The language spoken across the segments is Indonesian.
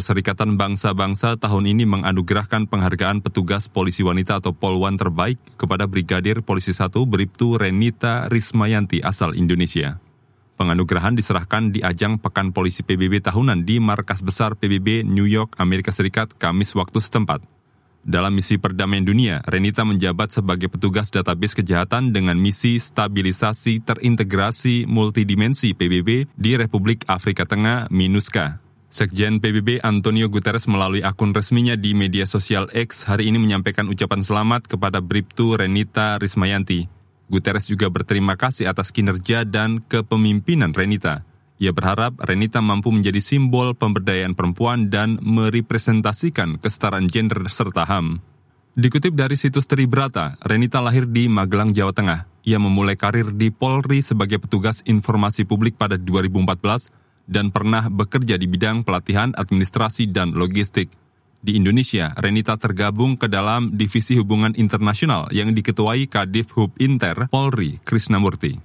Perserikatan Bangsa-Bangsa tahun ini menganugerahkan penghargaan petugas polisi wanita atau Polwan terbaik kepada Brigadir Polisi 1 Bribtu Renita Rismayanti asal Indonesia. Penganugerahan diserahkan di ajang Pekan Polisi PBB tahunan di markas besar PBB New York, Amerika Serikat, Kamis waktu setempat. Dalam misi perdamaian dunia, Renita menjabat sebagai petugas database kejahatan dengan misi stabilisasi terintegrasi multidimensi PBB di Republik Afrika Tengah, MINUSCA. Sekjen PBB Antonio Guterres melalui akun resminya di media sosial X hari ini menyampaikan ucapan selamat kepada Bribtu Renita Rismayanti. Guterres juga berterima kasih atas kinerja dan kepemimpinan Renita. Ia berharap Renita mampu menjadi simbol pemberdayaan perempuan dan merepresentasikan kesetaraan gender serta HAM. Dikutip dari situs Tribrata, Renita lahir di Magelang, Jawa Tengah. Ia memulai karir di Polri sebagai petugas informasi publik pada 2014 dan pernah bekerja di bidang pelatihan administrasi dan logistik. Di Indonesia, Renita tergabung ke dalam Divisi Hubungan Internasional yang diketuai Kadif Hub Inter Polri Krisnamurti.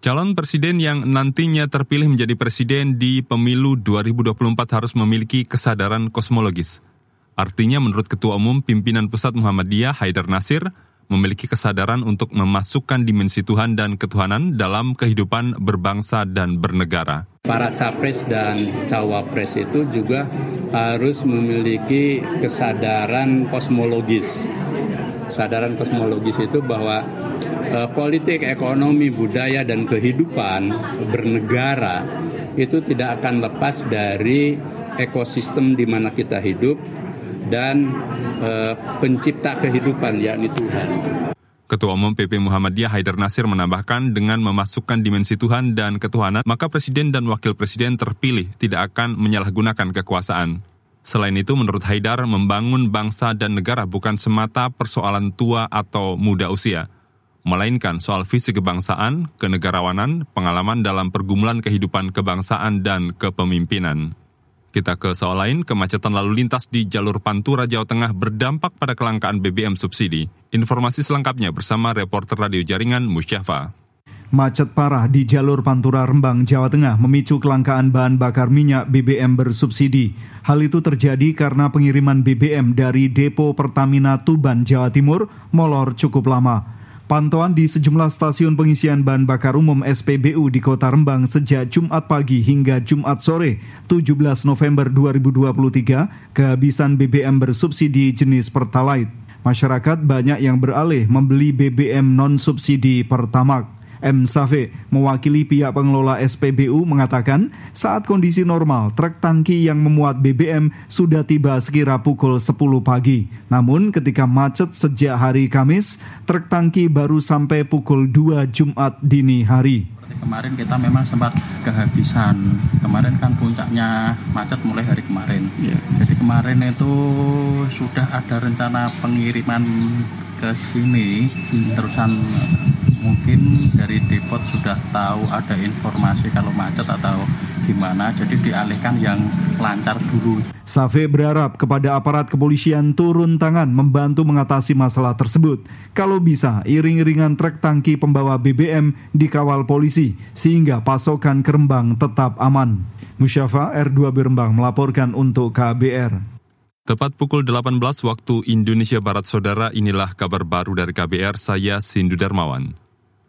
Calon presiden yang nantinya terpilih menjadi presiden di pemilu 2024 harus memiliki kesadaran kosmologis. Artinya menurut Ketua Umum Pimpinan Pusat Muhammadiyah Haidar Nasir, memiliki kesadaran untuk memasukkan dimensi Tuhan dan ketuhanan dalam kehidupan berbangsa dan bernegara. Para capres dan cawapres itu juga harus memiliki kesadaran kosmologis. Kesadaran kosmologis itu bahwa uh, politik, ekonomi, budaya, dan kehidupan bernegara itu tidak akan lepas dari ekosistem di mana kita hidup dan uh, pencipta kehidupan yakni Tuhan. Ketua Umum PP Muhammadiyah Haidar Nasir menambahkan dengan memasukkan dimensi Tuhan dan ketuhanan, maka Presiden dan Wakil Presiden terpilih tidak akan menyalahgunakan kekuasaan. Selain itu, menurut Haidar, membangun bangsa dan negara bukan semata persoalan tua atau muda usia, melainkan soal visi kebangsaan, kenegarawanan, pengalaman dalam pergumulan kehidupan kebangsaan dan kepemimpinan. Kita ke soal lain, kemacetan lalu lintas di jalur Pantura Jawa Tengah berdampak pada kelangkaan BBM subsidi. Informasi selengkapnya bersama reporter radio jaringan Musyafa. Macet parah di jalur Pantura Rembang, Jawa Tengah memicu kelangkaan bahan bakar minyak BBM bersubsidi. Hal itu terjadi karena pengiriman BBM dari depo Pertamina Tuban, Jawa Timur molor cukup lama. Pantauan di sejumlah stasiun pengisian bahan bakar umum SPBU di Kota Rembang sejak Jumat pagi hingga Jumat sore 17 November 2023 kehabisan BBM bersubsidi jenis Pertalite. Masyarakat banyak yang beralih membeli BBM non-subsidi Pertamax. M. Safe, mewakili pihak pengelola SPBU mengatakan saat kondisi normal truk tangki yang memuat BBM sudah tiba sekira pukul 10 pagi. Namun ketika macet sejak hari Kamis, truk tangki baru sampai pukul 2 Jumat dini hari. Kemarin kita memang sempat kehabisan. Kemarin kan puncaknya macet mulai hari kemarin. Ya. Jadi kemarin itu sudah ada rencana pengiriman ke sini terusan mungkin dari depot sudah tahu ada informasi kalau macet atau gimana jadi dialihkan yang lancar dulu. Safe berharap kepada aparat kepolisian turun tangan membantu mengatasi masalah tersebut. Kalau bisa, iring-iringan truk tangki pembawa BBM dikawal polisi sehingga pasokan Kerembang tetap aman. Musyafa R2 Berembang melaporkan untuk KBR. Tepat pukul 18 waktu Indonesia Barat Saudara, inilah kabar baru dari KBR, saya Sindu Darmawan.